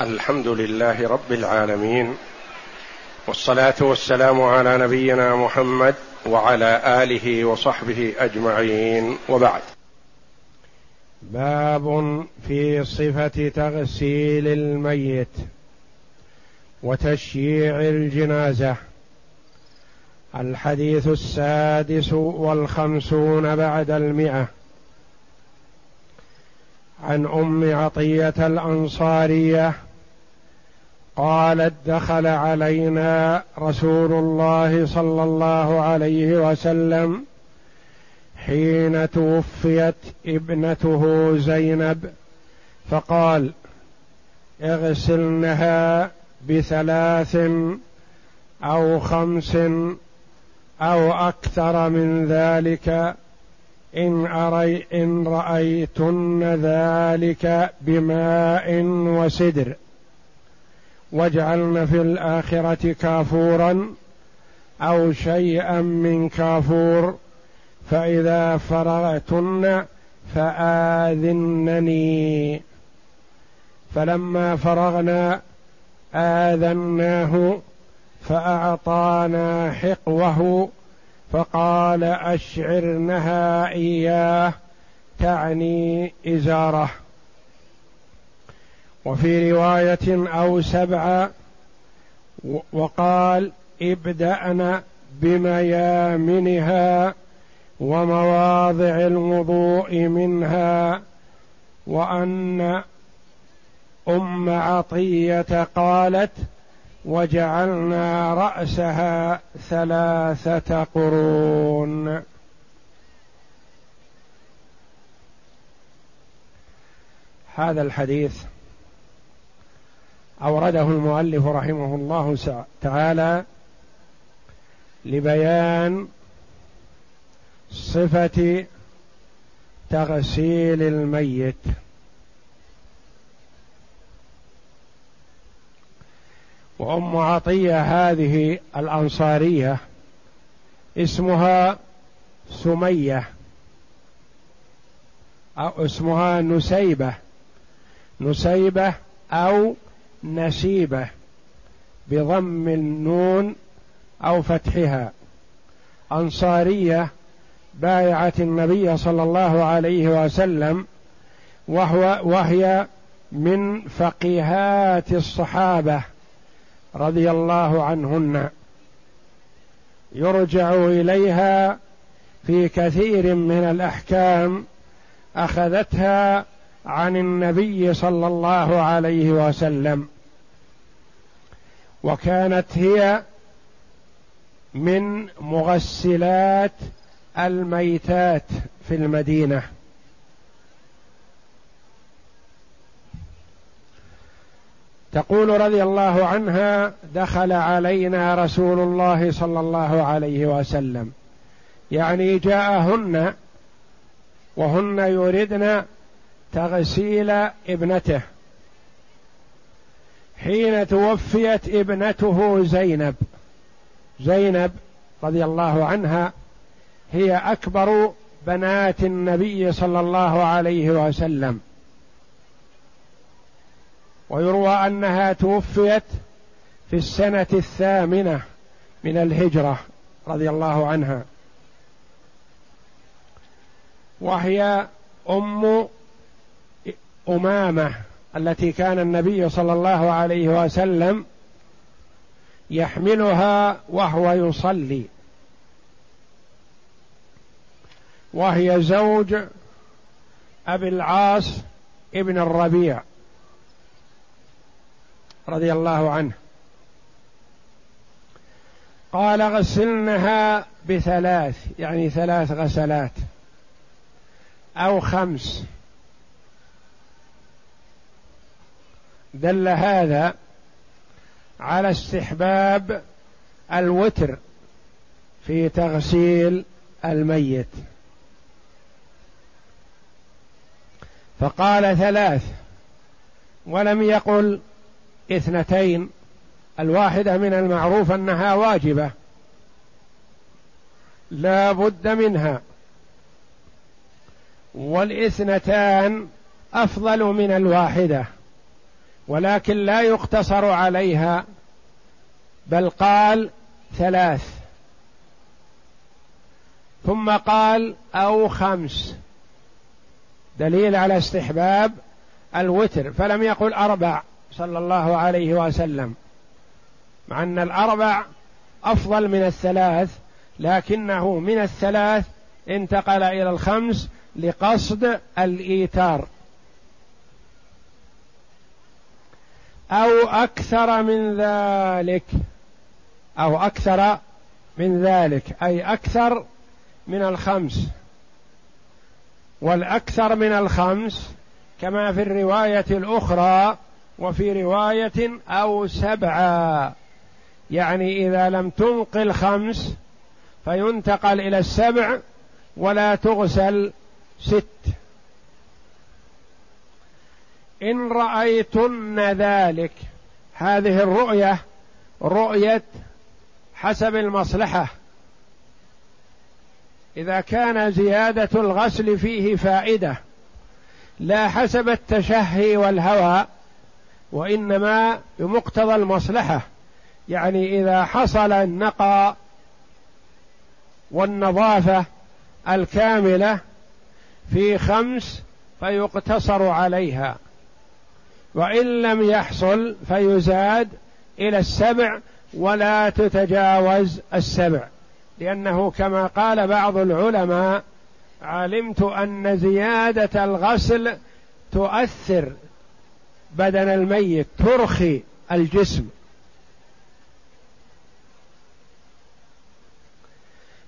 الحمد لله رب العالمين والصلاة والسلام على نبينا محمد وعلى آله وصحبه أجمعين وبعد. باب في صفة تغسيل الميت وتشييع الجنازة. الحديث السادس والخمسون بعد المئة. عن أم عطية الأنصارية قالت دخل علينا رسول الله صلى الله عليه وسلم حين توفيت ابنته زينب فقال اغسلنها بثلاث أو خمس أو أكثر من ذلك إن, أري إن رأيتن ذلك بماء وسدر. واجعلن في الآخرة كافورا أو شيئا من كافور فإذا فرغتن فآذنني. فلما فرغنا آذناه فأعطانا حقوه فقال أشعرنها إياه تعني إزاره. وفي رواية أو سبعة وقال ابدأن بميامنها ومواضع الوضوء منها وأن أم عطية قالت وجعلنا رأسها ثلاثة قرون. هذا الحديث أورده المؤلف رحمه الله تعالى لبيان صفة تغسيل الميت. وأم عطية هذه الأنصارية اسمها سمية. أو اسمها نسيبة. نسيبة أو نسيبه بضم النون أو فتحها. أنصارية بايعت النبي صلى الله عليه وسلم وهو وهي من فقيهات الصحابة رضي الله عنهن. يرجع إليها في كثير من الأحكام أخذتها عن النبي صلى الله عليه وسلم. وكانت هي من مغسلات الميتات في المدينة. تقول رضي الله عنها دخل علينا رسول الله صلى الله عليه وسلم. يعني جاءهن وهن يردن تغسيل ابنته. حين توفيت ابنته زينب. زينب رضي الله عنها هي أكبر بنات النبي صلى الله عليه وسلم. ويروى أنها توفيت في السنة الثامنة من الهجرة رضي الله عنها. وهي أم أمامة التي كان النبي صلى الله عليه وسلم يحملها وهو يصلي. وهي زوج أبي العاص ابن الربيع رضي الله عنه. قال غسلنها بثلاث يعني ثلاث غسلات أو خمس. دل هذا على استحباب الوتر في تغسيل الميت. فقال ثلاث ولم يقل اثنتين الواحدة من المعروف أنها واجبة لا بد منها. والاثنتان أفضل من الواحدة. ولكن لا يقتصر عليها بل قال ثلاث. ثم قال أو خمس. دليل على استحباب الوتر. فلم يقل أربع صلى الله عليه وسلم مع أن الأربع أفضل من الثلاث لكنه من الثلاث انتقل إلى الخمس لقصد الايتار أو أكثر من ذلك. أو أكثر من ذلك. أي أكثر من الخمس. والأكثر من الخمس كما في الرواية الأخرى وفي رواية أو سبعة. يعني إذا لم تنقل خمس فينتقل إلى السبع ولا تغسل ست. إن رأيتن ذلك. هذه الرؤية رؤية حسب المصلحة. إذا كان زيادة الغسل فيه فائدة. لا حسب التشهي والهوى وإنما بمقتضى المصلحة. يعني إذا حصل النقى والنظافة الكاملة في خمس فيقتصر عليها. وإن لم يحصل فيزاد إلى السبع ولا تتجاوز السبع. لأنه كما قال بعض العلماء علمت أن زيادة الغسل تؤثر بدن الميت ترخي الجسم.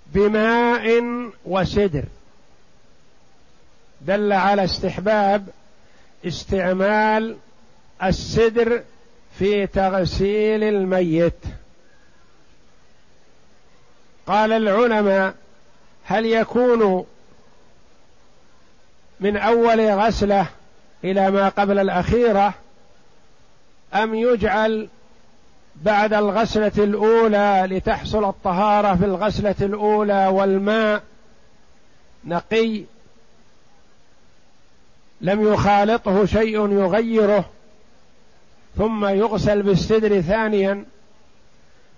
بماء وسدر. دل على استحباب استعمال السدر في تغسيل الميت. قال العلماء هل يكون من أول غسلة إلى ما قبل الأخيرة أم يجعل بعد الغسلة الأولى لتحصل الطهارة في الغسلة الأولى والماء نقي؟ لم يخالطه شيء يغيره؟ ثم يغسل بالسدر ثانيا.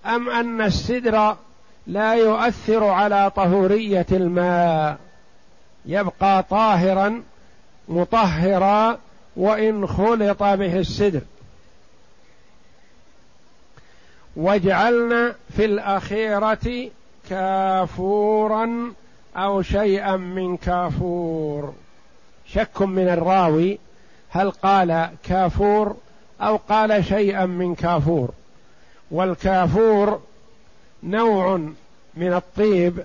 أم أن السدر لا يؤثر على طهورية الماء؟ يبقى طاهرا مطهرا وإن خلط به السدر. واجعلنا في الأخيرة كافورا أو شيئا من كافور. شك من الراوي هل قال كافور أو قال شيئا من كافور. والكافور نوع من الطيب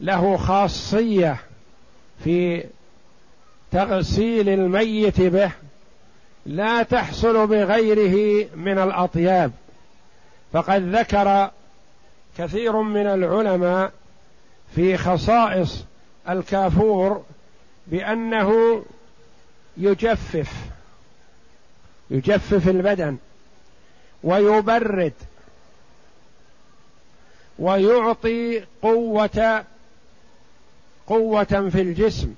له خاصية في تغسيل الميت به لا تحصل بغيره من الأطياب. فقد ذكر كثير من العلماء في خصائص الكافور بأنه يجفف يجفف البدن ويبرد ويعطي قوة قوة في الجسم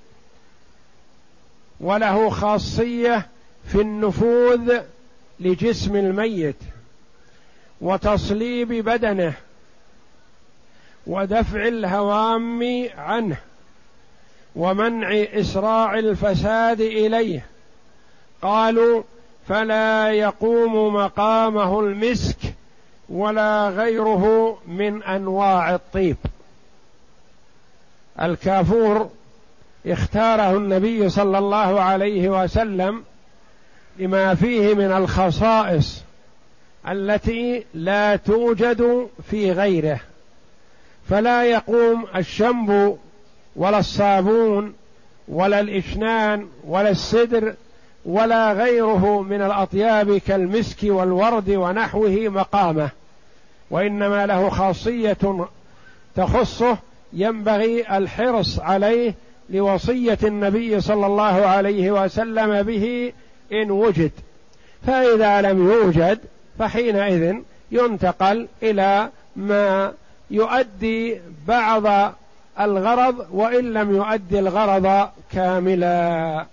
وله خاصية في النفوذ لجسم الميت وتصليب بدنه ودفع الهوام عنه ومنع إسراع الفساد إليه. قالوا فلا يقوم مقامه المسك ولا غيره من أنواع الطيب. الكافور اختاره النبي صلى الله عليه وسلم لما فيه من الخصائص التي لا توجد في غيره. فلا يقوم الشنب ولا الصابون ولا الإشنان ولا السدر ولا غيره من الأطياب كالمسك والورد ونحوه مقامه وإنما له خاصية تخصه ينبغي الحرص عليه لوصية النبي صلى الله عليه وسلم به إن وجد. فإذا لم يوجد فحينئذ ينتقل إلى ما يؤدي بعض الغرض وإن لم يؤدي الغرض كاملا.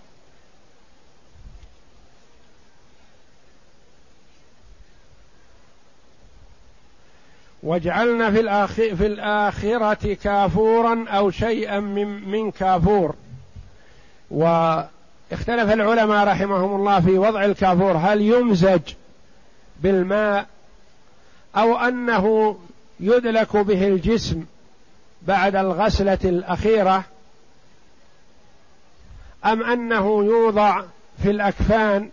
واجعلنا في, الآخر في الآخرة كافورا أو شيئا من, من كافور. واختلف العلماء رحمهم الله في وضع الكافور. هل يمزج بالماء أو أنه يدلك به الجسم بعد الغسلة الأخيرة أم أنه يوضع في الأكفان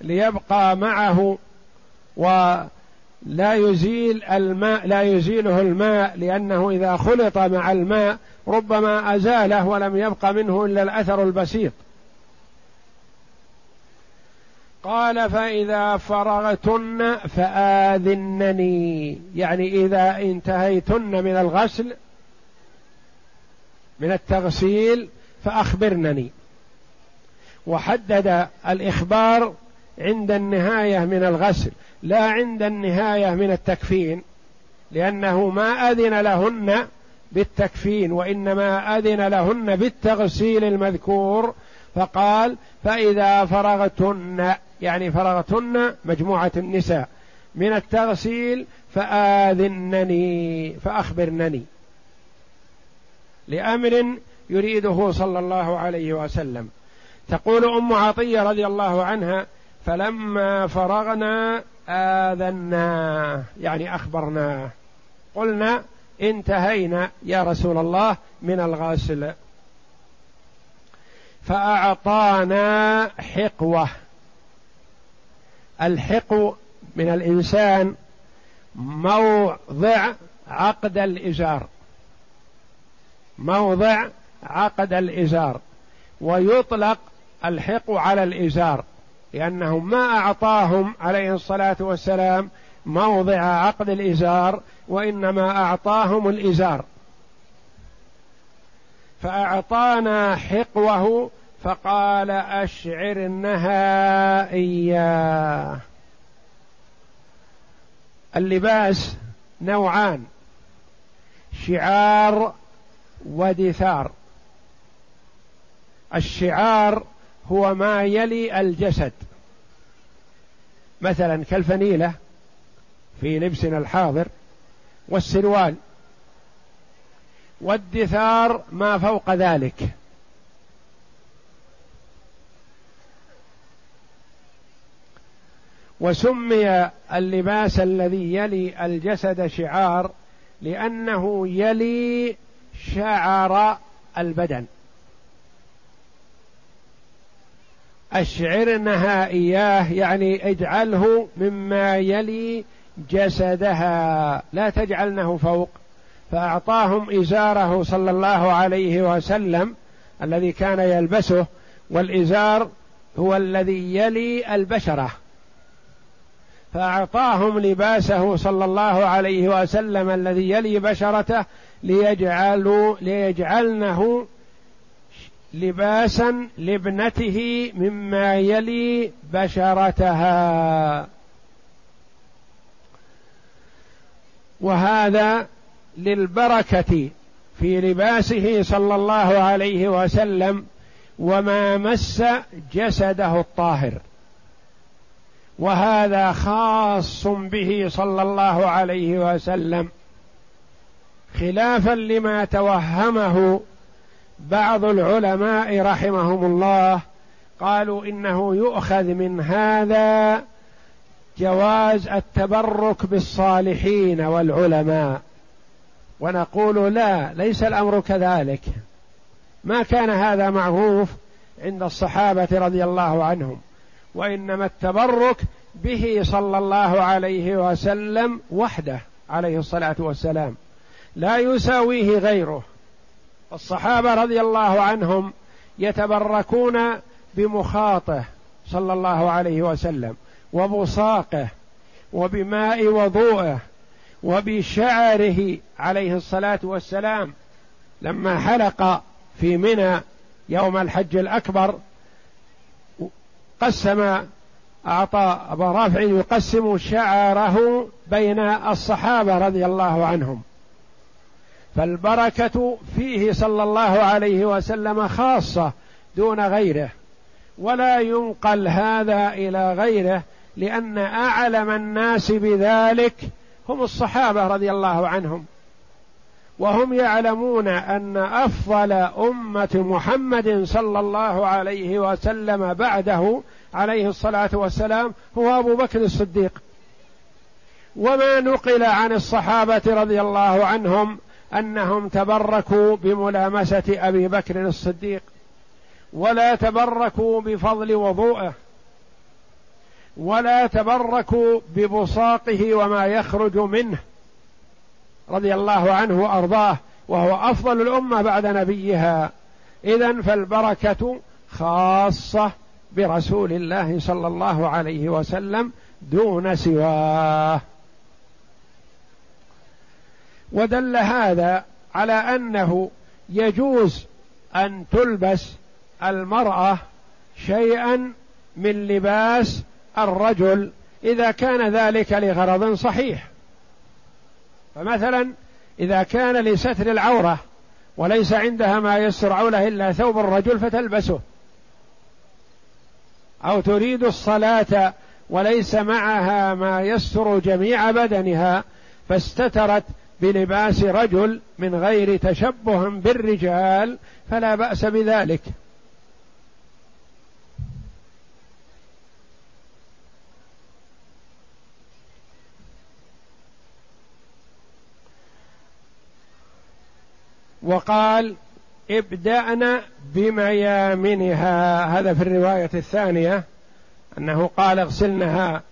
ليبقى معه ولا يزيل الماء لا يزيله الماء لأنه إذا خلط مع الماء ربما أزاله ولم يبق منه إلا الأثر البسيط. قال فإذا فرغتن فآذنني. يعني إذا انتهيتن من الغسل من التغسيل فأخبرنني. وحدد الإخبار عند النهاية من الغسل لا عند النهاية من التكفين لأنه ما أذن لهن بالتكفين وإنما أذن لهن بالتغسيل المذكور فقال فإذا فرغتن يعني فرغتن مجموعة النساء من التغسيل فآذنني فأخبرنني. لأمر يريده صلى الله عليه وسلم. تقول أم عطية رضي الله عنها فلما فرغنا آذنا يعني اخبرناه قلنا انتهينا يا رسول الله من الغسل. فأعطانا حقوة. الحقو من الإنسان موضع عقد الإزار. موضع عقد الإزار. ويطلق الحق على الإزار. لأنه ما أعطاهم عليه الصلاة والسلام موضع عقد الإزار وإنما أعطاهم الإزار. فأعطانا حقوه فقال أشعرنها إياه. اللباس نوعان شعار ودثار. الشعار هو ما يلي الجسد. مثلا كالفنيلة في لبسنا الحاضر والسروال. والدثار ما فوق ذلك. وسمي اللباس الذي يلي الجسد شعار لأنه يلي شعر البدن. أشعرنها إياه يعني اجعله مما يلي جسدها. لا تجعلنه فوق. فأعطاهم إزاره صلى الله عليه وسلم الذي كان يلبسه والإزار هو الذي يلي البشرة. فأعطاهم لباسه صلى الله عليه وسلم الذي يلي بشرته ليجعلوا ليجعلنه لباسا لابنته مما يلي بشرتها. وهذا للبركة في لباسه صلى الله عليه وسلم وما مس جسده الطاهر. وهذا خاص به صلى الله عليه وسلم خلافا لما توهمه بعض العلماء رحمهم الله قالوا إنه يؤخذ من هذا جواز التبرك بالصالحين والعلماء. ونقول لا ليس الأمر كذلك. ما كان هذا معروف عند الصحابة رضي الله عنهم وإنما التبرك به صلى الله عليه وسلم وحده عليه الصلاة والسلام. لا يساويه غيره. الصحابة رضي الله عنهم يتبركون بمخاطه صلى الله عليه وسلم وبصاقه وبماء وضوءه وبشعره عليه الصلاة والسلام. لما حلق في منى يوم الحج الأكبر قسم أعطى ابا رافع يقسم شعره بين الصحابة رضي الله عنهم. فالبركة فيه صلى الله عليه وسلم خاصة دون غيره ولا ينقل هذا إلى غيره لأن أعلم الناس بذلك هم الصحابة رضي الله عنهم. وهم يعلمون أن أفضل أمة محمد صلى الله عليه وسلم بعده عليه الصلاة والسلام هو أبو بكر الصديق. وما نقل عن الصحابة رضي الله عنهم أنهم تبركوا بملامسة أبي بكر الصديق ولا تبركوا بفضل وضوءه ولا تبركوا ببصاقه وما يخرج منه رضي الله عنه وأرضاه وهو أفضل الأمة بعد نبيها. اذا فالبركة خاصة برسول الله صلى الله عليه وسلم دون سواه. ودل هذا على أنه يجوز أن تلبس المرأة شيئا من لباس الرجل إذا كان ذلك لغرض صحيح. فمثلا إذا كان لستر العورة وليس عندها ما يستر عوله إلا ثوب الرجل فتلبسه. أو تريد الصلاة وليس معها ما يستر جميع بدنها فاستترت بلباس رجل من غير تشبه بالرجال فلا بأس بذلك. وقال ابدأن بميامنها. هذا في الرواية الثانية أنه قال اغسلنها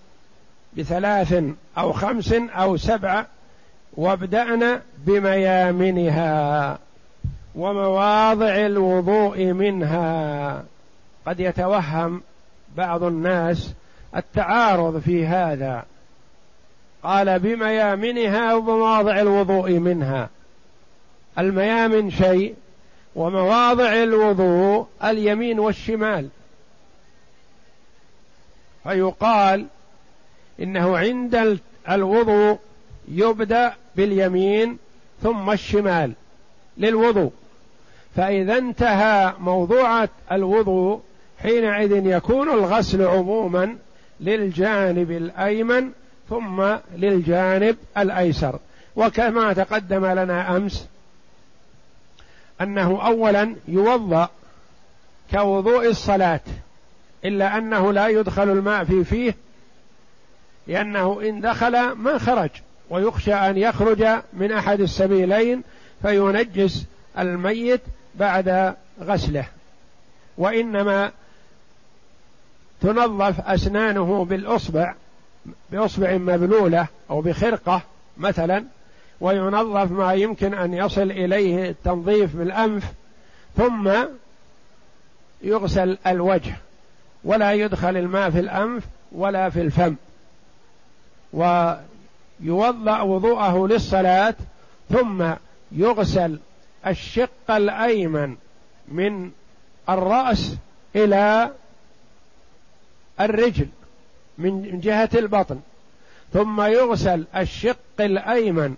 بثلاث أو خمس أو سبع وابدأن بميامنها ومواضع الوضوء منها. قد يتوهم بعض الناس التعارض في هذا. قال بميامنها ومواضع الوضوء منها. الميامن شيء ومواضع الوضوء اليمين والشمال. فيقال إنه عند الوضوء يبدأ باليمين ثم الشمال للوضوء. فإذا انتهى موضوع الوضوء حينئذ يكون الغسل عموما للجانب الأيمن ثم للجانب الأيسر. وكما تقدم لنا أمس أنه اولا يوضأ كوضوء الصلاة إلا أنه لا يدخل الماء في فيه لأنه إن دخل ما خرج. ويخشى أن يخرج من أحد السبيلين فينجس الميت بعد غسله. وإنما تنظف أسنانه بالأصبع بأصبع مبلولة أو بخرقة مثلا وينظف ما يمكن أن يصل إليه التنظيف بالأنف ثم يغسل الوجه. ولا يدخل الماء في الأنف ولا في الفم. ويوضا وضوءه للصلاة ثم يغسل الشق الأيمن من الرأس إلى الرجل من جهة البطن ثم يغسل الشق الأيمن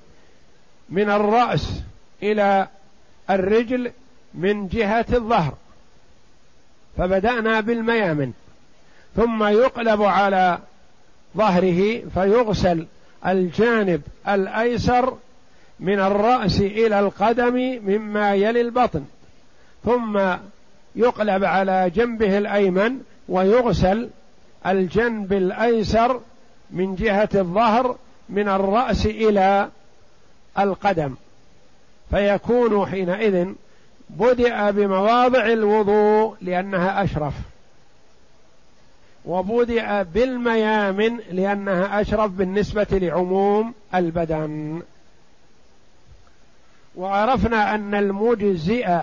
من الرأس إلى الرجل من جهة الظهر. فبدأنا بالميامن ثم يقلب على ظهره فيغسل الجانب الأيسر من الرأس إلى القدم مما يلي البطن ثم يقلب على جنبه الأيمن ويغسل الجنب الأيسر من جهة الظهر من الرأس إلى القدم. فيكون حينئذ بدأ بمواضع الوضوء لأنها أشرف. وبدأ بالميامن لأنها أشرف بالنسبة لعموم البدن. وعرفنا أن المجزئ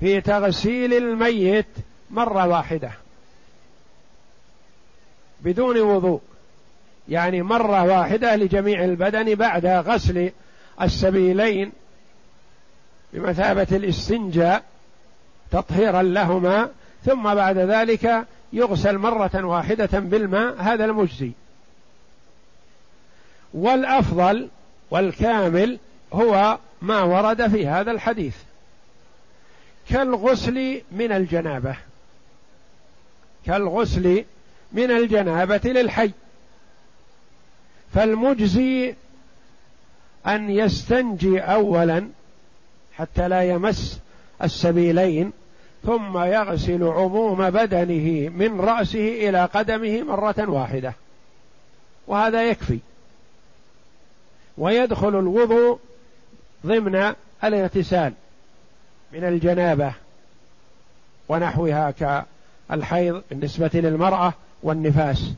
في تغسيل الميت مرة واحدة. بدون وضوء. يعني مرة واحدة لجميع البدن بعد غسل السبيلين بمثابة الاستنجاء تطهيرا لهما ثم بعد ذلك يغسل مرة واحدة بالماء هذا المجزي. والأفضل والكامل هو ما ورد في هذا الحديث. كالغسل من الجنابة. كالغسل من الجنابة للحي. فالمجزي أن يستنجي اولا حتى لا يمس السبيلين ثم يغسل عموم بدنه من رأسه إلى قدمه مرة واحدة. وهذا يكفي. ويدخل الوضوء ضمن الاغتسال من الجنابة ونحوها كالحيض بالنسبة للمرأة والنفاس.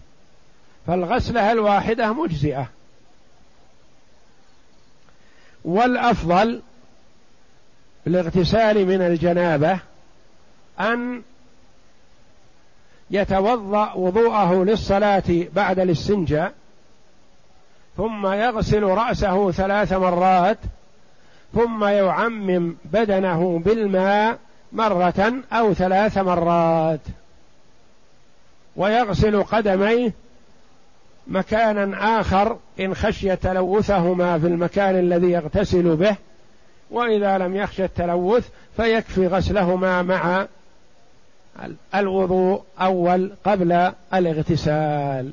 فالغسله الواحدة مجزئة. والأفضل الاغتسال من الجنابة أن يتوضأ وضوءه للصلاة بعد الاستنجاء ثم يغسل رأسه ثلاث مرات ثم يعمم بدنه بالماء مرة أو ثلاث مرات ويغسل قدميه مكانا آخر إن خشي تلوثهما في المكان الذي يغتسل به وإذا لم يخشى التلوث فيكفي غسلهما مع الوضوء أول قبل الاغتسال.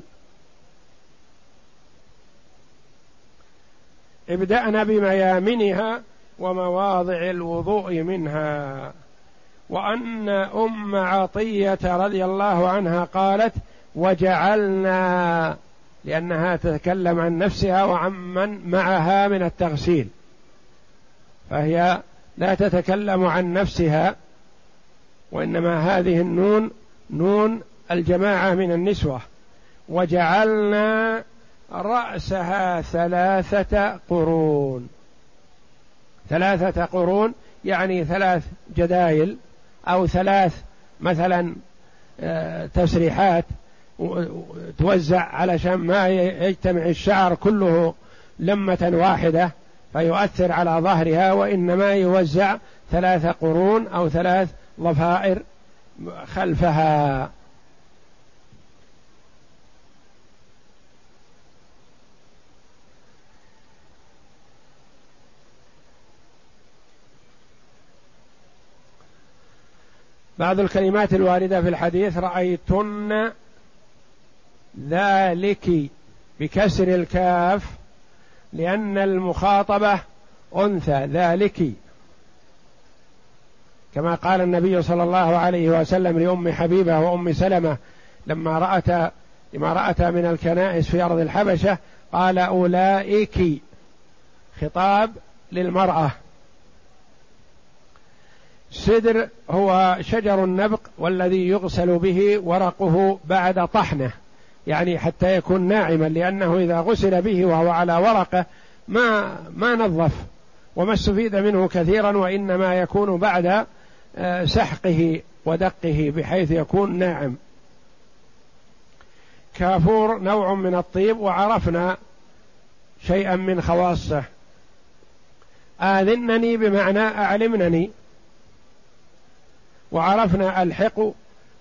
ابدأنا بميامنها ومواضع الوضوء منها. وأن أم عطية رضي الله عنها قالت وجعلنا لأنها تتكلم عن نفسها وعمن معها من التغسيل. فهي لا تتكلم عن نفسها. وإنما هذه النون نون الجماعة من النسوة. وجعلنا رأسها ثلاثة قرون. ثلاثة قرون يعني ثلاث جدايل أو ثلاث مثلا آه، تسريحات. توزع علشان ما يجتمع الشعر كله لمة واحدة فيؤثر على ظهرها وإنما يوزع ثلاث قرون أو ثلاث ضفائر خلفها. بعض الكلمات الواردة في الحديث رأيتن ذلك بكسر الكاف لأن المخاطبة أنثى. ذلك. كما قال النبي صلى الله عليه وسلم لأم حبيبة وأم سلمة لما رأت لما رأت من الكنائس في أرض الحبشة قال أولئك خطاب للمرأة. سدر هو شجر النبق والذي يغسل به ورقه بعد طحنه يعني حتى يكون ناعما لأنه إذا غسل به وهو على ورقه ما ما نظف وما استفيد منه كثيرا وإنما يكون بعد سحقه ودقه بحيث يكون ناعم. كافور نوع من الطيب وعرفنا شيئا من خواصه. آذنني بمعنى أعلمنني. وعرفنا الحق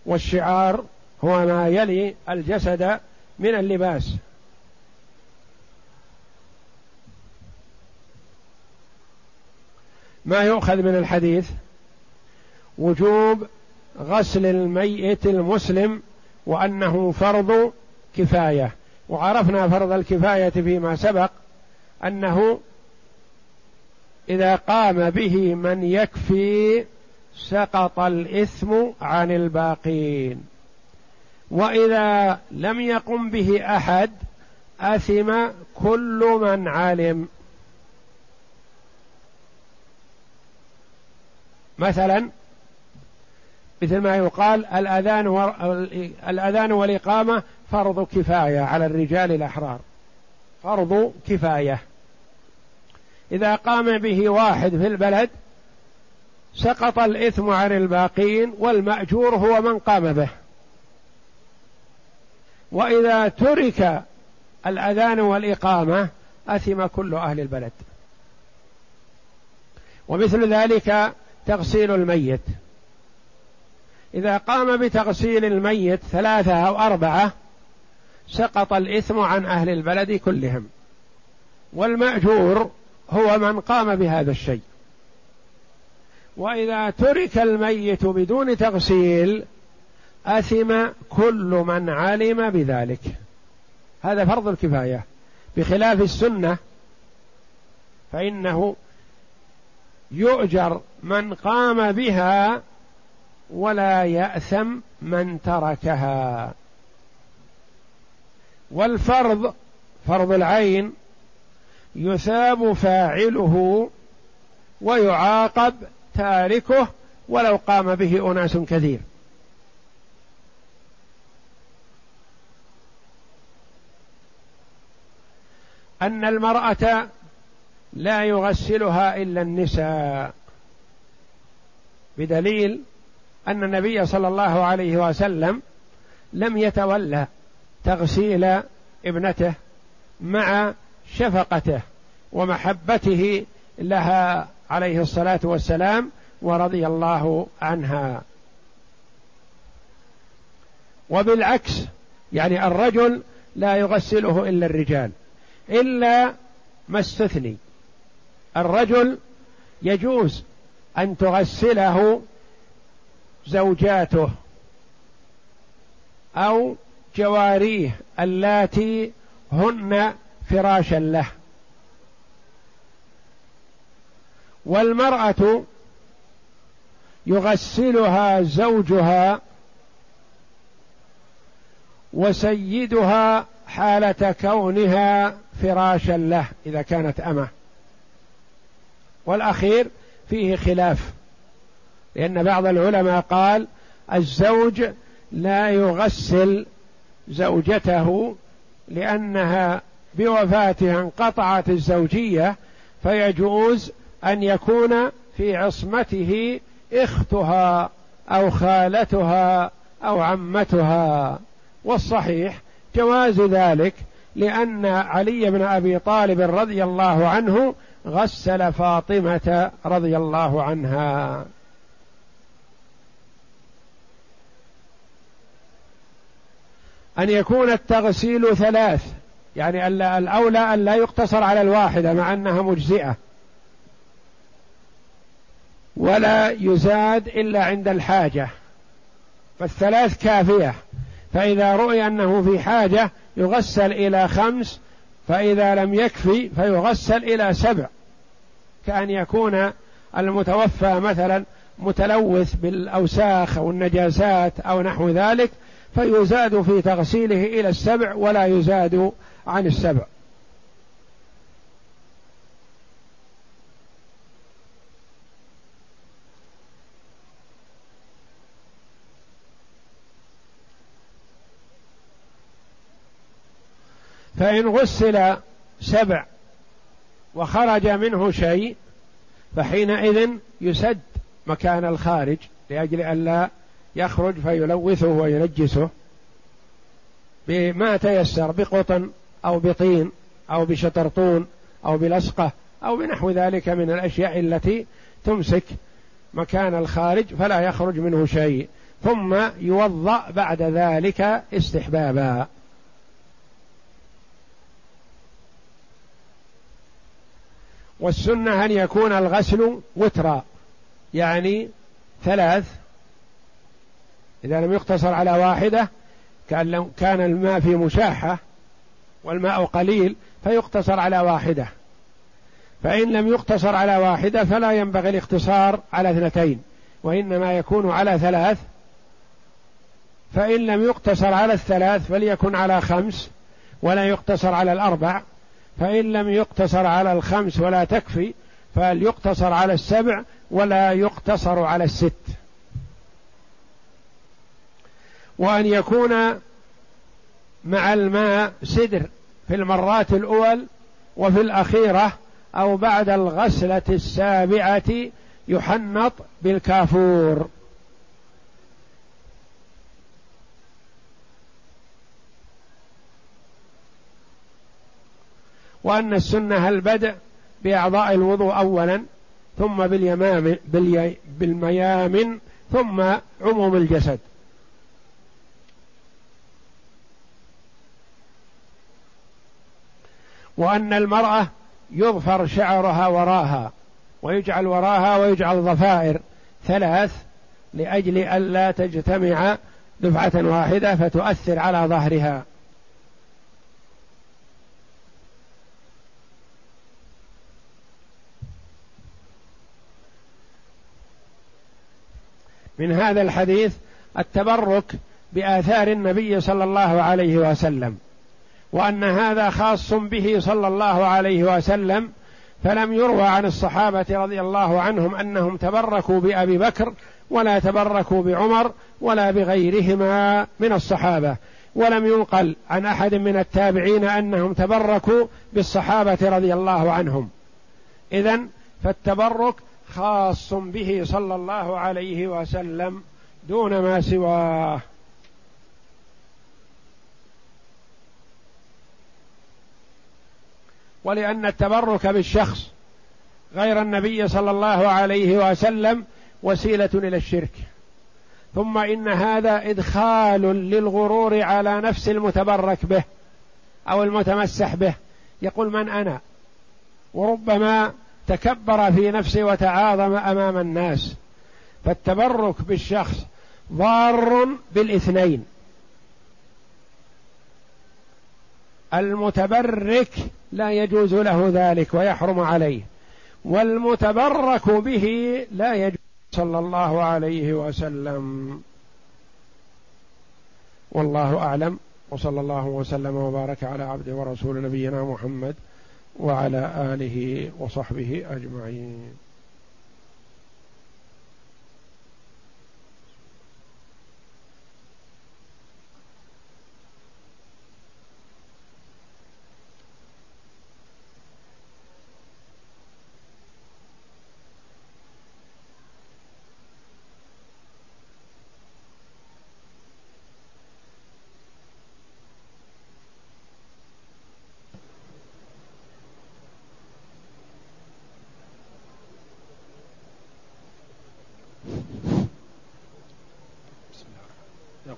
والشعار هو ما يلي الجسد من اللباس. ما يؤخذ من الحديث؟ وجوب غسل الميت المسلم وأنه فرض كفاية. وعرفنا فرض الكفاية فيما سبق أنه إذا قام به من يكفي سقط الإثم عن الباقين. وإذا لم يقم به أحد أثم كل من علم. مثلا مثل ما يقال الأذان و... الأذان والإقامة فرض كفاية على الرجال الأحرار. فرض كفاية. إذا قام به واحد في البلد سقط الإثم عن الباقين والمأجور هو من قام به. وإذا ترك الأذان والإقامة أثم كل أهل البلد. ومثل ذلك تغسيل الميت. إذا قام بتغسيل الميت ثلاثة أو أربعة سقط الإثم عن أهل البلد كلهم. والمأجور هو من قام بهذا الشيء. وإذا ترك الميت بدون تغسيل أثم كل من علم بذلك. هذا فرض الكفاية. بخلاف السنة فإنه يؤجر من قام بها ولا يأثم من تركها. والفرض فرض العين يثاب فاعله ويعاقب تاركه ولو قام به أناس كثير. أن المرأة لا يغسلها إلا النساء. بدليل أن النبي صلى الله عليه وسلم لم يتولى تغسيل ابنته مع شفقته ومحبته لها عليه الصلاة والسلام ورضي الله عنها. وبالعكس يعني الرجل لا يغسله إلا الرجال إلا ما استثني. الرجل يجوز أن تغسله زوجاته أو جواريه اللاتي هن فراشا له. والمرأة يغسلها زوجها وسيدها حالة كونها فراشا له إذا كانت أمة. والأخير فيه خلاف. لأن بعض العلماء قال الزوج لا يغسل زوجته لأنها بوفاتها انقطعت الزوجية فيجوز أن يكون في عصمته إختها أو خالتها أو عمتها. والصحيح جواز ذلك لأن علي بن أبي طالب رضي الله عنه غسل فاطمة رضي الله عنها. أن يكون التغسيل ثلاث يعني الأولى أن لا يقتصر على الواحدة مع أنها مجزئة. ولا يزاد إلا عند الحاجة. فالثلاث كافية. فإذا رؤي أنه في حاجة يغسل إلى خمس فإذا لم يكفي فيغسل إلى سبع. كأن يكون المتوفى مثلا متلوث بالأوساخ أو النجاسات أو نحو ذلك فيزاد في تغسيله إلى السبع ولا يزاد عن السبع. فإن غسل سبع وخرج منه شيء فحينئذ يسد مكان الخارج لأجل ألا يخرج فيلوثه وينجسه بما تيسر بقطن أو بطين أو بشطرطون أو بلصقة أو بنحو ذلك من الأشياء التي تمسك مكان الخارج فلا يخرج منه شيء ثم يوضأ بعد ذلك استحبابا. والسنة أن يكون الغسل وترا يعني ثلاث إذا لم يقتصر على واحدة كان لو كان الماء في مشاحة والماء قليل فيقتصر على واحدة. فإن لم يقتصر على واحدة فلا ينبغي الاقتصار على اثنتين وإنما يكون على ثلاث. فإن لم يقتصر على الثلاث فليكن على خمس ولا يقتصر على الأربع. فإن لم يقتصر على الخمس ولا تكفي فليقتصر على السبع ولا يقتصر على الست. وأن يكون مع الماء سدر في المرات الأول وفي الأخيرة أو بعد الغسلة السابعة يحنط بالكافور. وأن السنة البدء بأعضاء الوضوء أولا ثم باليمام بالميامن ثم عموم الجسد. وأن المرأة يظفر شعرها وراها ويجعل وراها ويجعل ضفائر ثلاث لأجل ألا تجتمع دفعة واحدة فتؤثر على ظهرها. من هذا الحديث التبرك بآثار النبي صلى الله عليه وسلم. وأن هذا خاص به صلى الله عليه وسلم فلم يروى عن الصحابة رضي الله عنهم أنهم تبركوا بأبي بكر ولا تبركوا بعمر ولا بغيرهما من الصحابة. ولم ينقل عن أحد من التابعين أنهم تبركوا بالصحابة رضي الله عنهم. اذا فالتبرك خاص به صلى الله عليه وسلم دون ما سواه. ولأن التبرك بالشخص غير النبي صلى الله عليه وسلم وسيلة إلى الشرك. ثم إن هذا إدخال للغرور على نفس المتبرك به أو المتمسح به. يقول من أنا؟ وربما تكبر في نفسه وتعاظم أمام الناس. فالتبرك بالشخص ضار بالاثنين. المتبرك لا يجوز له ذلك ويحرم عليه. والمتبرك به لا يجوز. صلى الله عليه وسلم. والله أعلم. وصلى الله وسلم وبارك على عبده ورسول نبينا محمد وعلى آله وصحبه أجمعين.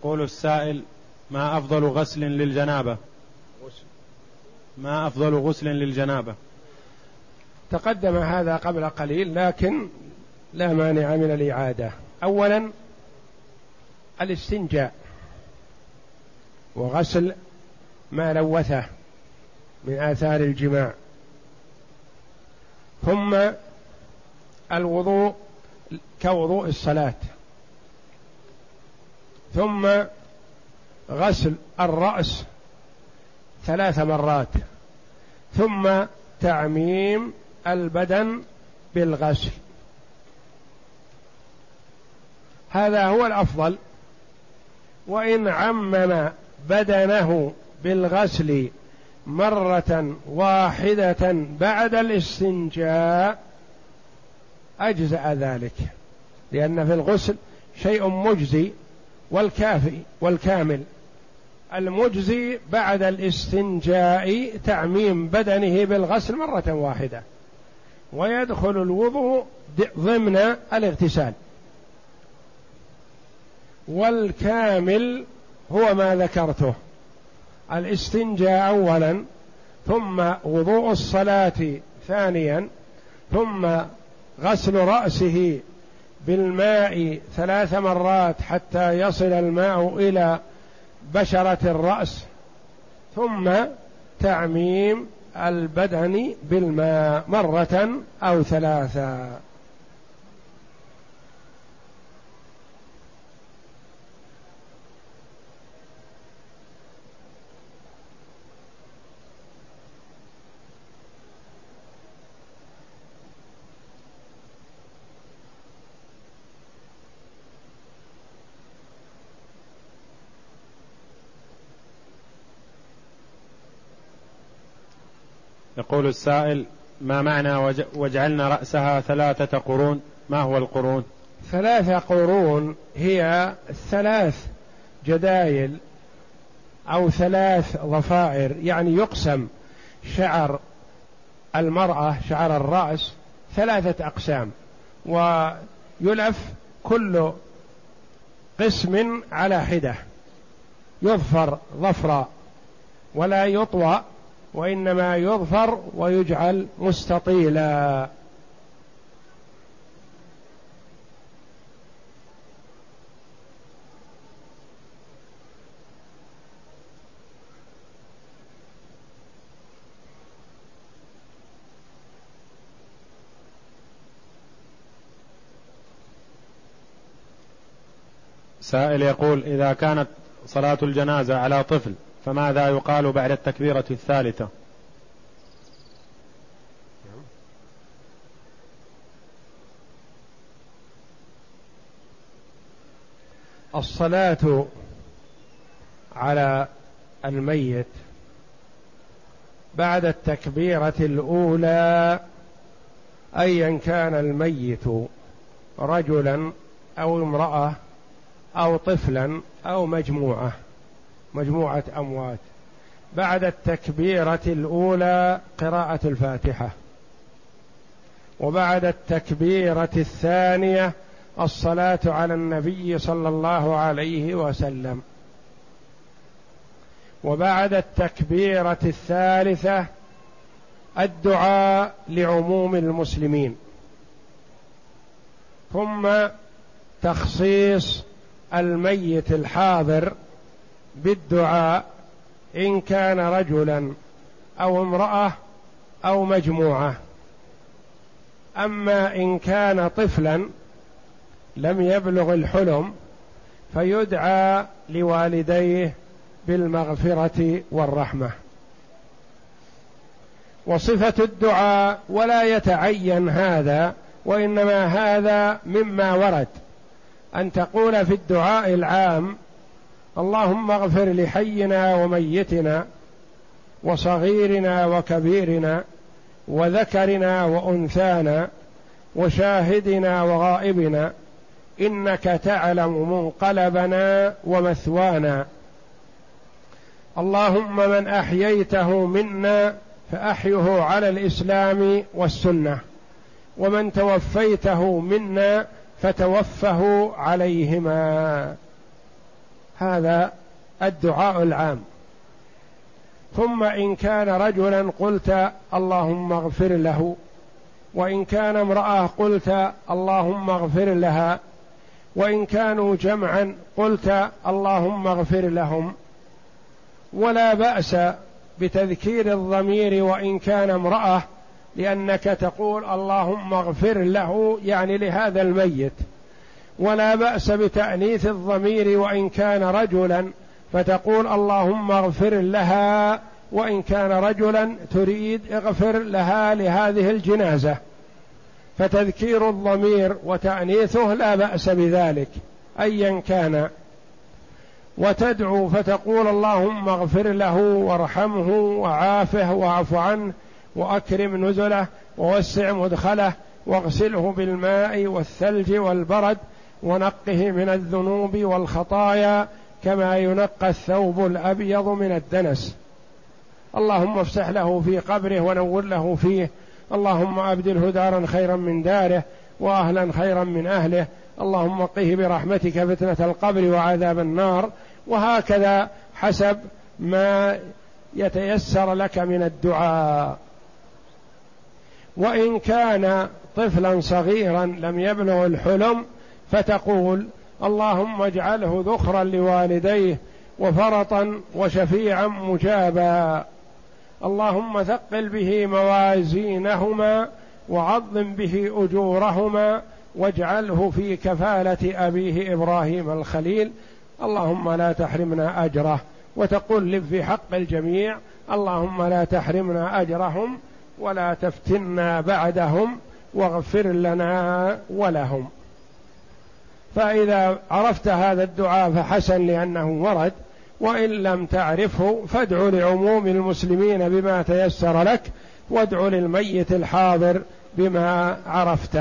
يقول السائل ما أفضل غسل للجنابة؟ ما أفضل غسل للجنابة؟ تقدم هذا قبل قليل لكن لا مانع من الإعادة. أولا الاستنجاء وغسل ما لوثه من آثار الجماع. ثم الوضوء كوضوء الصلاة. ثم غسل الرأس ثلاث مرات ثم تعميم البدن بالغسل. هذا هو الأفضل. وإن عمم بدنه بالغسل مرة واحدة بعد الاستنجاء أجزأ ذلك لأن في الغسل شيء مجزي. والكافي والكامل. المجزي بعد الاستنجاء تعميم بدنه بالغسل مرة واحدة. ويدخل الوضوء ضمن الاغتسال. والكامل هو ما ذكرته. الاستنجاء اولا ثم وضوء الصلاة ثانيا ثم غسل رأسه بالماء ثلاث مرات حتى يصل الماء إلى بشرة الرأس ثم تعميم البدن بالماء مرة أو ثلاثا يقول السائل ما معنى وجعلنا رأسها ثلاثة قرون؟ ما هو القرون؟ ثلاثة قرون هي ثلاث جدايل أو ثلاث ضفائر يعني يقسم شعر المرأة شعر الرأس ثلاثة أقسام ويلف كل قسم على حدة يظفر ظفرا ولا يطوى وإنما يظفر ويجعل مستطيلا. سائل يقول إذا كانت صلاة الجنازة على طفل فماذا يقال بعد التكبيرة الثالثة؟ الصلاة على الميت بعد التكبيرة الأولى أيا كان الميت رجلا أو امرأة أو طفلا أو مجموعة. مجموعة أموات. بعد التكبيرة الأولى قراءة الفاتحة. وبعد التكبيرة الثانية الصلاة على النبي صلى الله عليه وسلم. وبعد التكبيرة الثالثة الدعاء لعموم المسلمين. ثم تخصيص الميت الحاضر بالدعاء إن كان رجلا أو امرأة أو مجموعة. أما إن كان طفلا لم يبلغ الحلم فيدعى لوالديه بالمغفرة والرحمة. وصفة الدعاء ولا يتعين هذا وإنما هذا مما ورد. أن تقول في الدعاء العام اللهم اغفر لحينا وميتنا وصغيرنا وكبيرنا وذكرنا وأنثانا وشاهدنا وغائبنا إنك تعلم منقلبنا ومثوانا. اللهم من أحييته منا فأحيه على الإسلام والسنة ومن توفيته منا فتوفه عليهما. هذا الدعاء العام. ثم إن كان رجلا قلت اللهم اغفر له وإن كان امرأة قلت اللهم اغفر لها وإن كانوا جمعا قلت اللهم اغفر لهم. ولا بأس بتذكير الضمير وإن كان امرأة لأنك تقول اللهم اغفر له يعني لهذا الميت. ولا بأس بتأنيث الضمير وإن كان رجلا فتقول اللهم اغفر لها وإن كان رجلا تريد اغفر لها لهذه الجنازة. فتذكير الضمير وتأنيثه لا بأس بذلك ايا كان. وتدعو فتقول اللهم اغفر له وارحمه وعافه واعف عنه وأكرم نزله ووسع مدخله واغسله بالماء والثلج والبرد ونقه من الذنوب والخطايا كما ينقى الثوب الأبيض من الدنس. اللهم افسح له في قبره ونور له فيه. اللهم أبدله دارا خيرا من داره وأهلا خيرا من أهله. اللهم قه برحمتك فتنة القبر وعذاب النار. وهكذا حسب ما يتيسر لك من الدعاء. وإن كان طفلا صغيرا لم يبلغ الحلم فتقول اللهم اجعله ذخرا لوالديه وفرطا وشفيعا مجابا. اللهم ثقل به موازينهما وعظم به أجورهما واجعله في كفالة أبيه إبراهيم الخليل. اللهم لا تحرمنا أجره وتقول في حق الجميع. اللهم لا تحرمنا أجرهم ولا تفتنا بعدهم واغفر لنا ولهم. فإذا عرفت هذا الدعاء فحسن لأنه ورد وإن لم تعرفه فادع لعموم المسلمين بما تيسر لك وادع للميت الحاضر بما عرفت.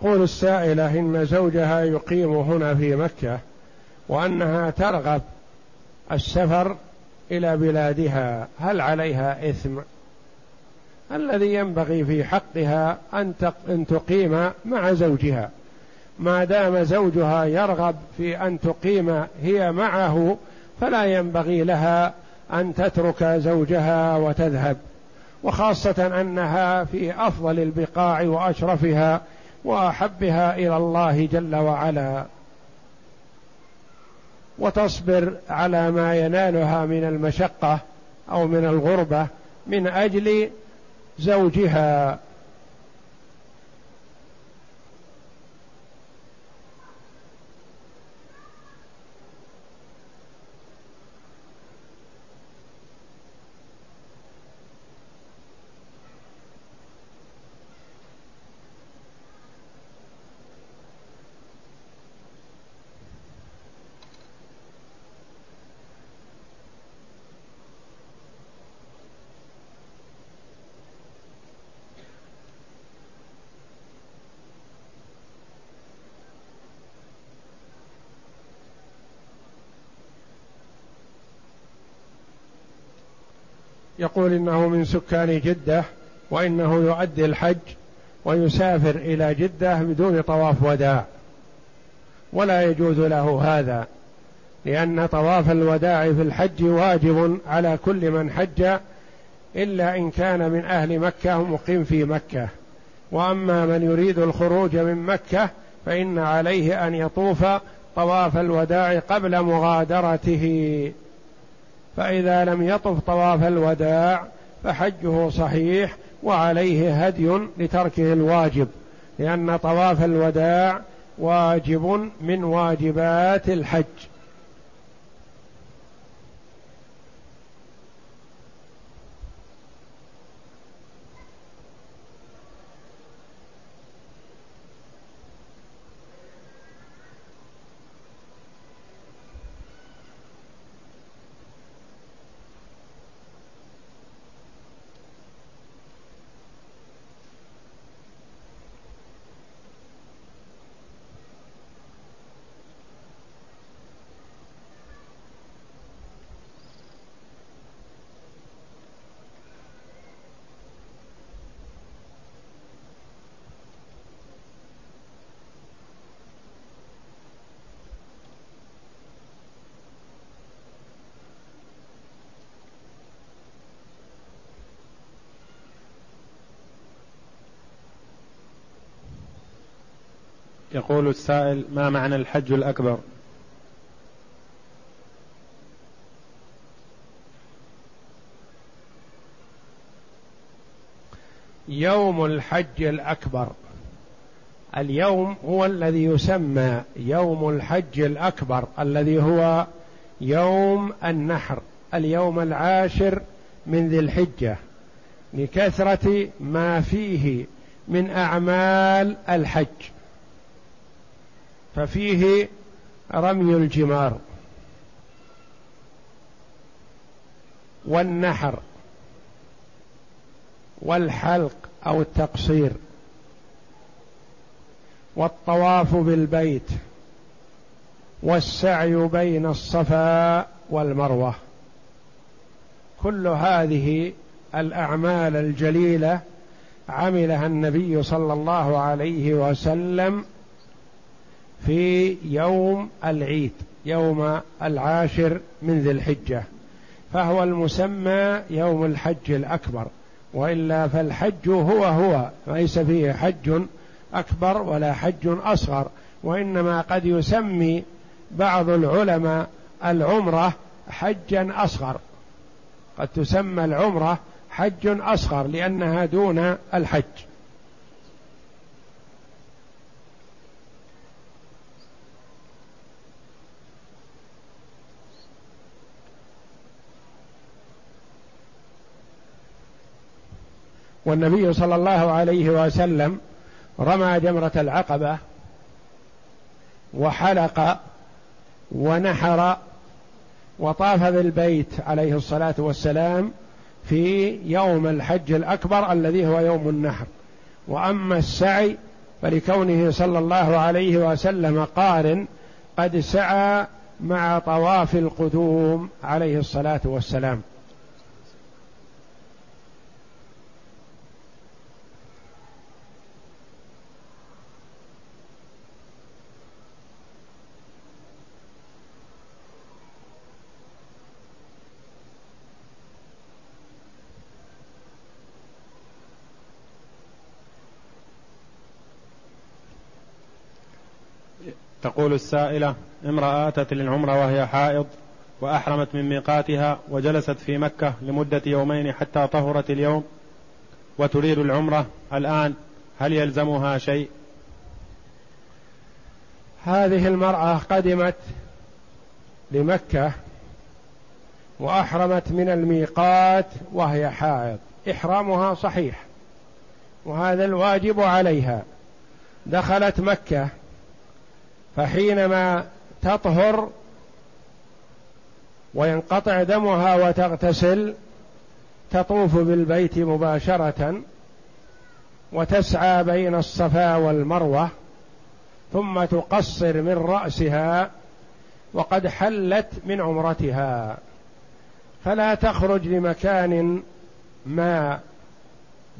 تقول السائلة إن زوجها يقيم هنا في مكة وأنها ترغب السفر إلى بلادها هل عليها إثم؟ الذي ينبغي في حقها أن أن تقيم مع زوجها ما دام زوجها يرغب في أن تقيم هي معه فلا ينبغي لها أن تترك زوجها وتذهب وخاصة أنها في أفضل البقاع وأشرفها وأحبها إلى الله جل وعلا. وتصبر على ما ينالها من المشقة أو من الغربة من أجل زوجها. يقول إنه من سكان جدة وإنه يؤدي الحج ويسافر إلى جدة بدون طواف وداع. ولا يجوز له هذا لأن طواف الوداع في الحج واجب على كل من حج إلا إن كان من أهل مكة مقيم في مكة. وأما من يريد الخروج من مكة فإن عليه أن يطوف طواف الوداع قبل مغادرته. فإذا لم يطف طواف الوداع فحجه صحيح وعليه هدي لتركه الواجب لأن طواف الوداع واجب من واجبات الحج. يقول السائل ما معنى الحج الأكبر؟ يوم الحج الأكبر. اليوم هو الذي يسمى يوم الحج الأكبر الذي هو يوم النحر اليوم العاشر من ذي الحجة لكثرة ما فيه من أعمال الحج. ففيه رمي الجمار والنحر والحلق أو التقصير والطواف بالبيت والسعي بين الصفا والمروة. كل هذه الأعمال الجليلة عملها النبي صلى الله عليه وسلم في يوم العيد يوم العاشر من ذي الحجة. فهو المسمى يوم الحج الأكبر وإلا فالحج هو هو ليس فيه حج أكبر ولا حج أصغر. وإنما قد يسمي بعض العلماء العمرة حجا أصغر. قد تسمى العمرة حج أصغر لأنها دون الحج. والنبي صلى الله عليه وسلم رمى جمرة العقبة وحلق ونحر وطاف بالبيت عليه الصلاة والسلام في يوم الحج الأكبر الذي هو يوم النحر. وأما السعي فلكونه صلى الله عليه وسلم قارن قد سعى مع طواف القدوم عليه الصلاة والسلام. تقول السائلة امرأة أتت للعمرة وهي حائض وأحرمت من ميقاتها وجلست في مكة لمدة يومين حتى طهرت اليوم وتريد العمرة. الآن هل يلزمها شيء؟ هذه المرأة قدمت لمكة وأحرمت من الميقات وهي حائض. إحرامها صحيح وهذا الواجب عليها. دخلت مكة فحينما تطهر وينقطع دمها وتغتسل تطوف بالبيت مباشرة وتسعى بين الصفا والمروة ثم تقصر من رأسها وقد حلت من عمرتها. فلا تخرج لمكان ما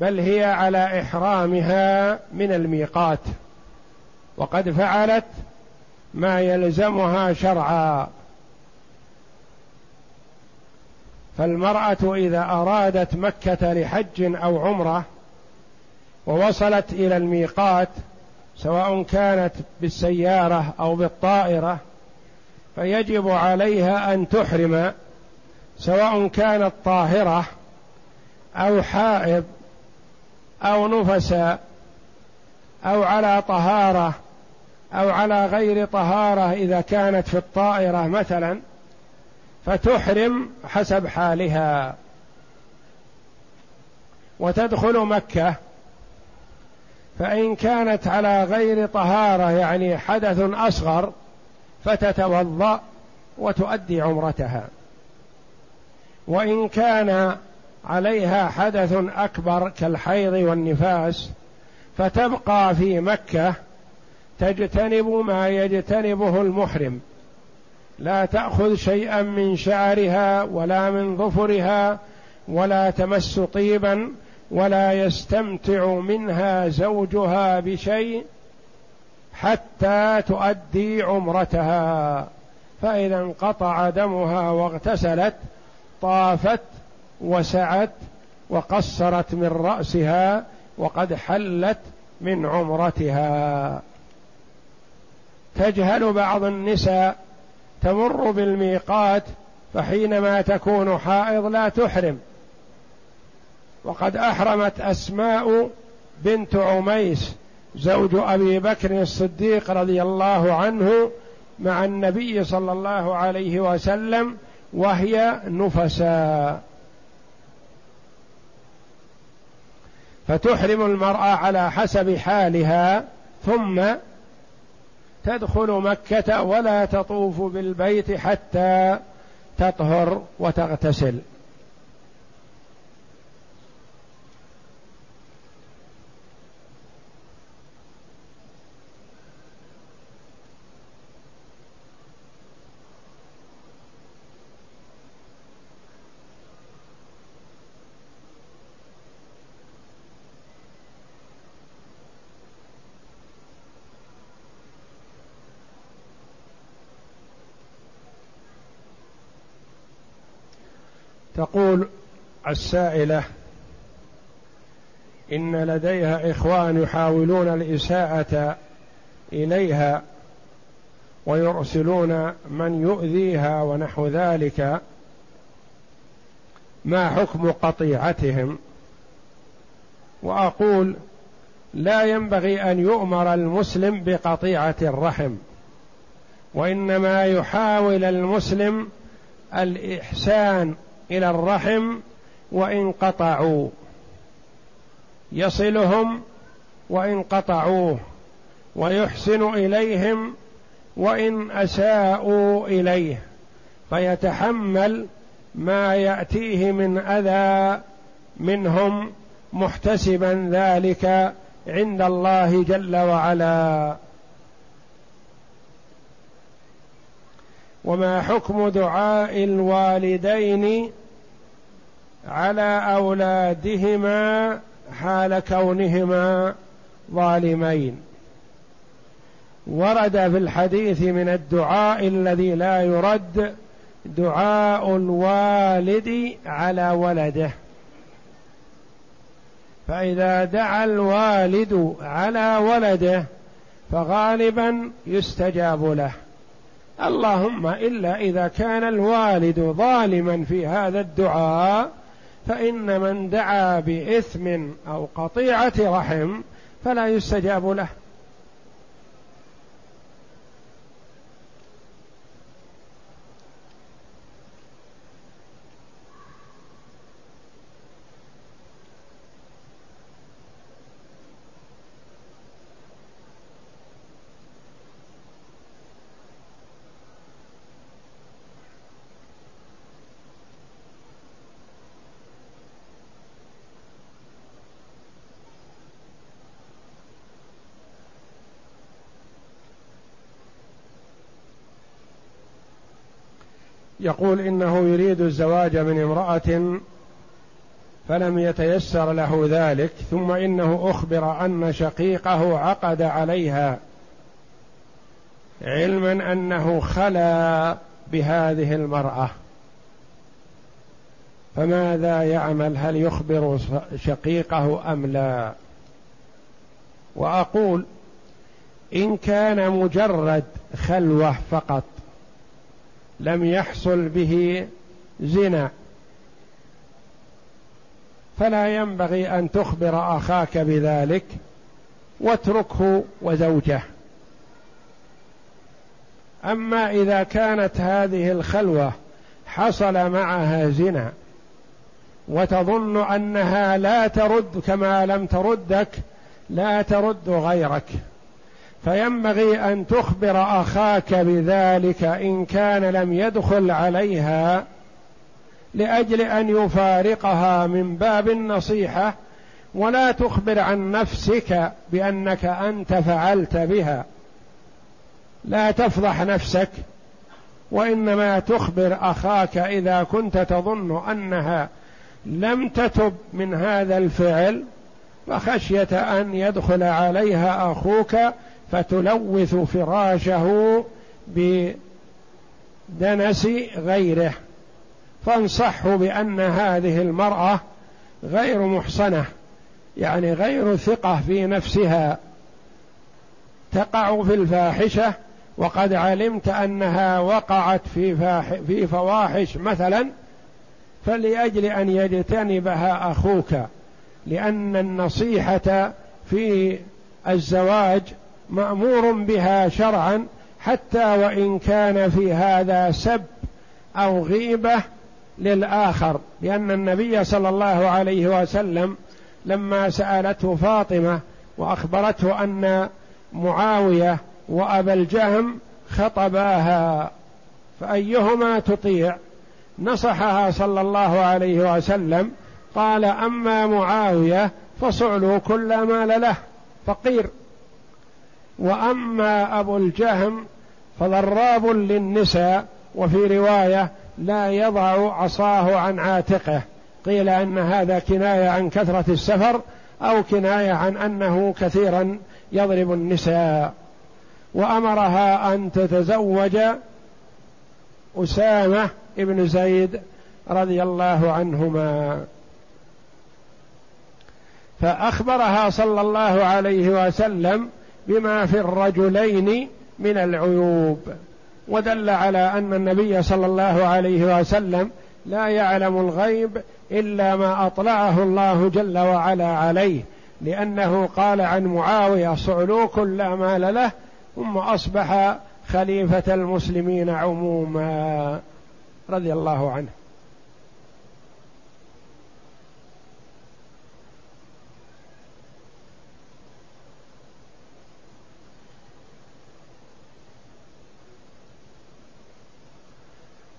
بل هي على إحرامها من الميقات. وقد فعلت ما يلزمها شرعا. فالمرأة إذا أرادت مكة لحج أو عمرة ووصلت إلى الميقات سواء كانت بالسيارة أو بالطائرة فيجب عليها أن تحرم سواء كانت طاهرة أو حائض أو نفس أو على طهارة أو على غير طهارة إذا كانت في الطائرة مثلا فتحرم حسب حالها. وتدخل مكة فإن كانت على غير طهارة يعني حدث أصغر فتتوضأ وتؤدي عمرتها. وإن كان عليها حدث أكبر كالحيض والنفاس فتبقى في مكة تجتنب ما يجتنبه المحرم. لا تأخذ شيئا من شعرها ولا من ظفرها ولا تمس طيبا ولا يستمتع منها زوجها بشيء حتى تؤدي عمرتها. فإذا انقطع دمها واغتسلت طافت وسعت وقصرت من رأسها وقد حلت من عمرتها. تجهل بعض النساء تمر بالميقات فحينما تكون حائض لا تحرم. وقد أحرمت أسماء بنت عميس زوج أبي بكر الصديق رضي الله عنه مع النبي صلى الله عليه وسلم وهي نفساء. فتحرم المرأة على حسب حالها ثم تدخل مكة ولا تطوف بالبيت حتى تطهر وتغتسل. تقول السائلة إن لديها إخوان يحاولون الإساءة إليها ويرسلون من يؤذيها ونحو ذلك ما حكم قطيعتهم؟ وأقول لا ينبغي أن يؤمر المسلم بقطيعة الرحم وإنما يحاول المسلم الإحسان إلى الرحم وإن قطعوا. يصلهم وإن قطعوه ويحسن إليهم وإن أساءوا إليه. فيتحمل ما يأتيه من أذى منهم محتسبا ذلك عند الله جل وعلا. وما حكم دعاء الوالدين على أولادهما حال كونهما ظالمين. ورد في الحديث من الدعاء الذي لا يرد دعاء الوالد على ولده. فإذا دعا الوالد على ولده فغالبا يستجاب له. اللهم إلا إذا كان الوالد ظالما في هذا الدعاء فإن من دعا بإثم أو قطيعة رحم فلا يستجاب له. يقول إنه يريد الزواج من امرأة فلم يتيسر له ذلك ثم إنه أخبر أن شقيقه عقد عليها. علما أنه خلا بهذه المرأة. فماذا يعمل؟ هل يخبر شقيقه أم لا؟ وأقول إن كان مجرد خلوة فقط. لم يحصل به زنا. فلا ينبغي أن تخبر أخاك بذلك واتركه وزوجه. أما إذا كانت هذه الخلوة حصل معها زنا وتظن أنها لا ترد كما لم تردك لا ترد غيرك. فينبغي أن تخبر أخاك بذلك إن كان لم يدخل عليها لأجل أن يفارقها من باب النصيحة ولا تخبر عن نفسك بأنك أنت فعلت بها. لا تفضح نفسك وإنما تخبر أخاك إذا كنت تظن أنها لم تتب من هذا الفعل فخشية أن يدخل عليها أخوك فتلوث فراشه بدنس غيره. فانصحه بأن هذه المرأة غير محصنة يعني غير ثقة في نفسها. تقع في الفاحشة وقد علمت أنها وقعت في فاح في فواحش مثلا فلأجل أن يجتنبها أخوك لأن النصيحة في الزواج مأمور بها شرعا حتى وإن كان في هذا سب أو غيبة للآخر. لأن النبي صلى الله عليه وسلم لما سألته فاطمة وأخبرته أن معاوية وأبا الجهم خطباها فأيهما تطيع؟ نصحها صلى الله عليه وسلم قال أما معاوية فصعلوا كل مال له فقير. وأما أبو الجهم فضراب للنساء وفي رواية لا يضع عصاه عن عاتقه. قيل إن هذا كناية عن كثرة السفر أو كناية عن أنه كثيرا يضرب النساء. وأمرها أن تتزوج أسامة ابن زيد رضي الله عنهما. فأخبرها صلى الله عليه وسلم بما في الرجلين من العيوب. ودل على أن النبي صلى الله عليه وسلم لا يعلم الغيب إلا ما أطلعه الله جل وعلا عليه لأنه قال عن معاوية صعلوك لا مال له ثم أصبح خليفة المسلمين عموما. رضي الله عنه.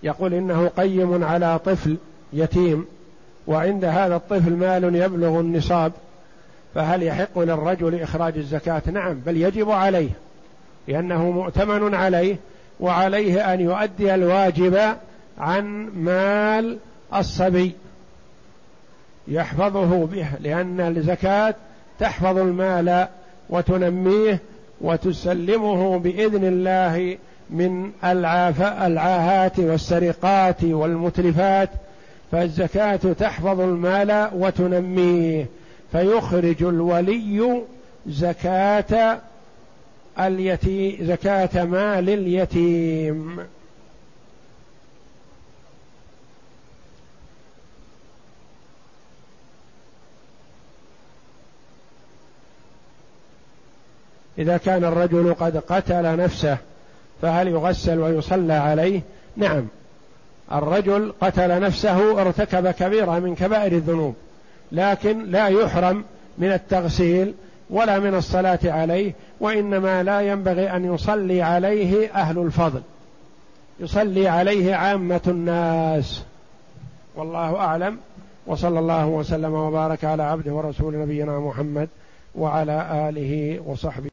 يقول إنه قيم على طفل يتيم وعند هذا الطفل مال يبلغ النصاب فهل يحق للرجل إخراج الزكاة؟ نعم بل يجب عليه لأنه مؤتمن عليه وعليه أن يؤدي الواجب عن مال الصبي يحفظه به لأن الزكاة تحفظ المال وتنميه وتسلمه بإذن الله من العاهات والسرقات والمتلفات فالزكاة تحفظ المال وتنميه فيخرج الولي زكاة اليتيم زكاة مال اليتيم. إذا كان الرجل قد قتل نفسه فهل يغسل ويصلى عليه؟ نعم. الرجل قتل نفسه ارتكب كبيرة من كبائر الذنوب لكن لا يحرم من التغسيل ولا من الصلاة عليه وإنما لا ينبغي أن يصلي عليه أهل الفضل. يصلي عليه عامة الناس. والله أعلم. وصلى الله وسلم وبارك على عبده ورسول نبينا محمد وعلى آله وصحبه